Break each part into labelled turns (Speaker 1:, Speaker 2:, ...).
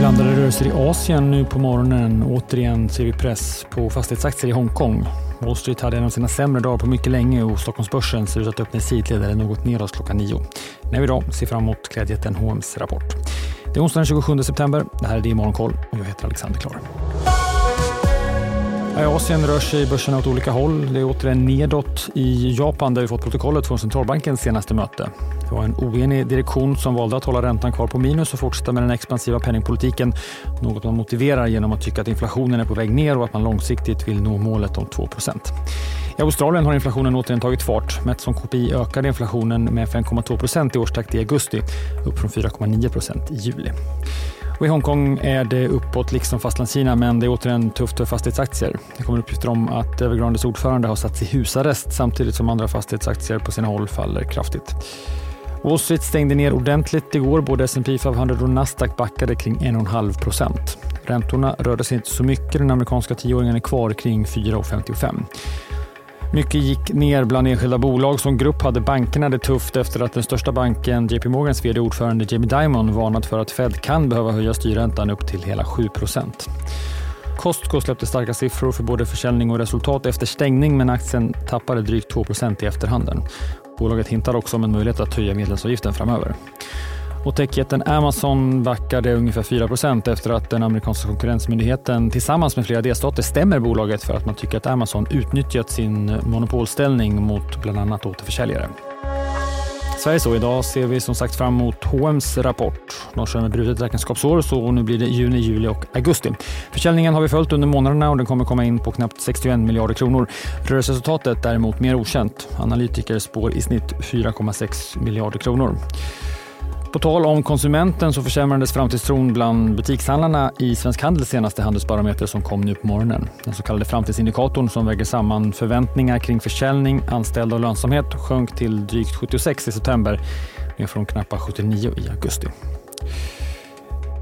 Speaker 1: Blandade rörelser i Asien nu på morgonen. Återigen ser vi press på fastighetsaktier i Hongkong. Wall Street hade en av sina sämre dagar på mycket länge och Stockholmsbörsen ser ut att öppna i sidled eller något neråt klockan nio. När vi idag ser fram emot klädjätten H&M's rapport. Det är onsdagen den 27 september. Det här är Det Morgonkoll och jag heter Alexander Klar. I Asien rör sig börserna åt olika håll. Det är återigen nedåt i Japan där vi fått protokollet från centralbankens senaste möte. Det var en oenig direktion som valde att hålla räntan kvar på minus och fortsätta med den expansiva penningpolitiken. Något man motiverar genom att tycka att inflationen är på väg ner och att man långsiktigt vill nå målet om 2 I Australien har inflationen återigen tagit fart. Mätt som KPI ökade inflationen med 5,2% i årstakt i augusti, upp från 4,9% i juli. Och I Hongkong är det uppåt liksom Fastlandskina men det är återigen tufft för fastighetsaktier. Det kommer uppgifter om att Evergrandes ordförande har satts i husarrest samtidigt som andra fastighetsaktier på sina håll faller kraftigt. Wall Street stängde ner ordentligt igår. Både S&P 500 och Nasdaq backade kring 1,5 procent. Räntorna rörde sig inte så mycket. Den amerikanska tioåringen är kvar kring 4,55. Mycket gick ner bland enskilda bolag. Som grupp hade bankerna det tufft efter att den största banken, JP Morgans vd ordförande Jamie Dimon varnat för att Fed kan behöva höja styrräntan upp till hela 7% Costco släppte starka siffror för både försäljning och resultat efter stängning men aktien tappade drygt 2 i efterhanden. Bolaget hintar också om en möjlighet att höja medlemsavgiften framöver. Och techjätten Amazon backade ungefär 4% efter att den amerikanska konkurrensmyndigheten tillsammans med flera delstater stämmer bolaget för att man tycker att Amazon utnyttjat sin monopolställning mot bland annat återförsäljare. Sverige så. Idag ser vi som sagt fram emot H&M's rapport. De kör med brutet räkenskapsår så nu blir det juni, juli och augusti. Försäljningen har vi följt under månaderna och den kommer komma in på knappt 61 miljarder kronor. Rörelseresultatet däremot mer okänt. Analytiker spår i snitt 4,6 miljarder kronor. På tal om konsumenten så försämrades framtidstron bland butikshandlarna i Svensk Handels senaste handelsbarometer som kom nu på morgonen. Den så kallade framtidsindikatorn som väger samman förväntningar kring försäljning, anställda och lönsamhet sjönk till drygt 76 i september, ner från knappt 79 i augusti.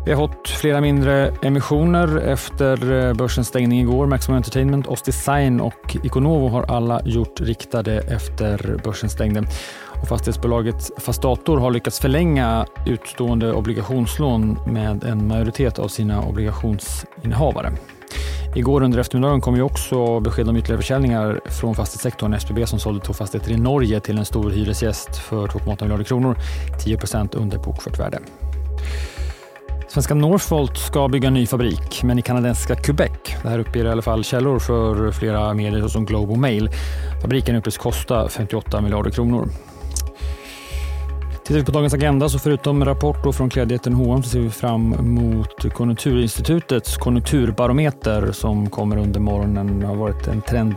Speaker 1: Vi har fått flera mindre emissioner efter eh, börsens stängning igår. Maximum Entertainment, Ostdesign och Iconovo har alla gjort riktade efter börsens stängde. Och fastighetsbolaget Fastator har lyckats förlänga utstående obligationslån med en majoritet av sina obligationsinnehavare. Igår under eftermiddagen kom ju också besked om ytterligare försäljningar från fastighetssektorn. SBB som sålde två fastigheter i Norge till en stor hyresgäst för 2,8 miljarder kronor, 10 under bokfört värde. Svenska Northvolt ska bygga en ny fabrik, men i kanadensiska Quebec. Det här uppger i alla fall källor för flera medier som Globe och Mail. Fabriken uppges kosta 58 miljarder kronor. Tittar vi på dagens agenda så förutom rapport från klädjätten H&M så ser vi fram emot Konjunkturinstitutets konjunkturbarometer som kommer under morgonen. Det har varit en trend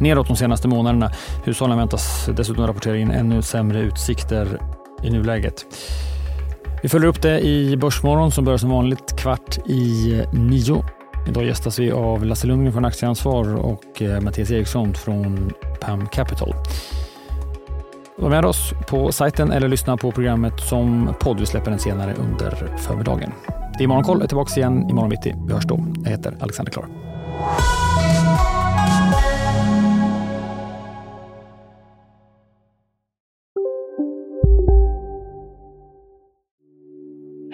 Speaker 1: nedåt de senaste månaderna. Hushållen väntas dessutom rapportera in ännu sämre utsikter i nuläget. Vi följer upp det i Börsmorgon som börjar som vanligt kvart i eh, nio. Idag gästas vi av Lasse Lundgren från Aktieansvar och eh, Mattias Eriksson från PAM Capital. Var med oss på sajten eller lyssna på programmet som podd. Vi släpper den senare under förmiddagen. Det är Morgonkoll är tillbaka igen imorgon bitti. Vi hörs då. Jag heter Alexander Klar.